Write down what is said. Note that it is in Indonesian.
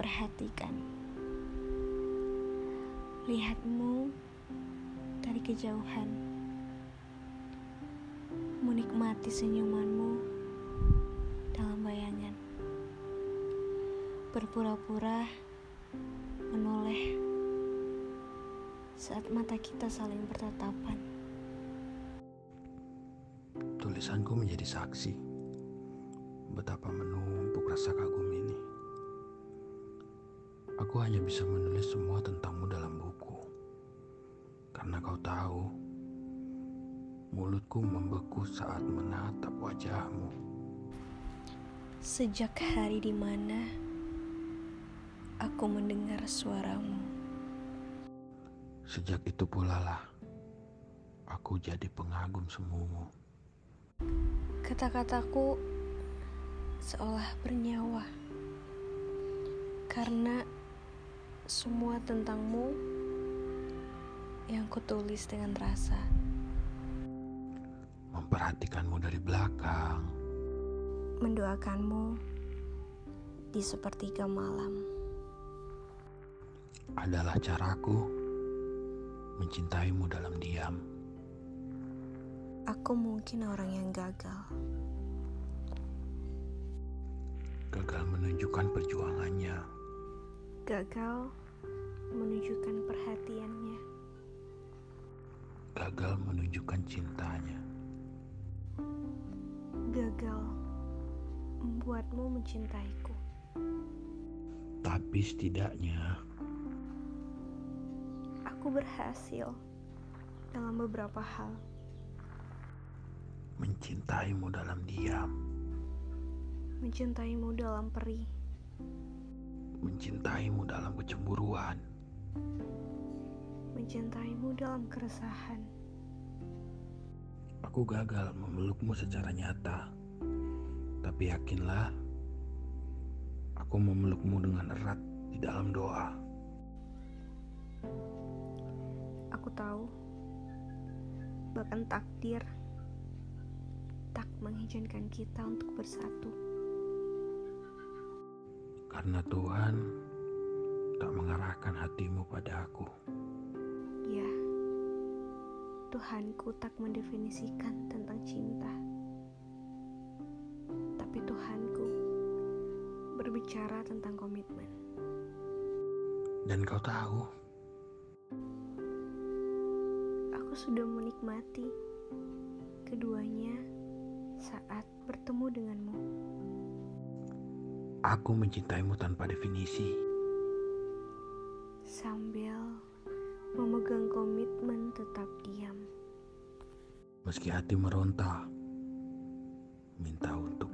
perhatikan. Lihatmu dari kejauhan. Menikmati senyumanmu dalam bayangan. Berpura-pura menoleh saat mata kita saling bertatapan. Tulisanku menjadi saksi betapa menumpuk rasa kagum ini. Aku hanya bisa menulis semua tentangmu dalam buku. Karena kau tahu, mulutku membeku saat menatap wajahmu. Sejak hari di mana aku mendengar suaramu. Sejak itu pula lah, aku jadi pengagum semumu. Kata-kataku seolah bernyawa karena semua tentangmu yang kutulis dengan rasa. Memperhatikanmu dari belakang, Mendoakanmu di sepertiga malam. adalah caraku mencintaimu dalam diam. Aku mungkin orang yang gagal. Gagal menunjukkan perjuangannya, Gagal menunjukkan perhatiannya. gagal menunjukkan cintanya. Gagal membuatmu mencintaiku. Tapi setidaknya Aku berhasil dalam beberapa hal. mencintaimu dalam diam, Mencintaimu dalam perih. Mencintaimu dalam kecemburuan, Mencintaimu dalam keresahan. Aku gagal memelukmu secara nyata, tapi yakinlah, aku memelukmu dengan erat di dalam doa. Aku tahu, bahkan takdir tak mengizinkan kita untuk bersatu. Karena Tuhan tak mengarahkan hatimu pada aku. Ya, Tuhanku tak mendefinisikan tentang cinta. Tapi Tuhanku berbicara tentang komitmen. Dan kau tahu, Aku sudah menikmati keduanya saat bertemu denganmu. Aku mencintaimu tanpa definisi. Sambil memegang komitmen tetap diam. Meski hati meronta, minta untuk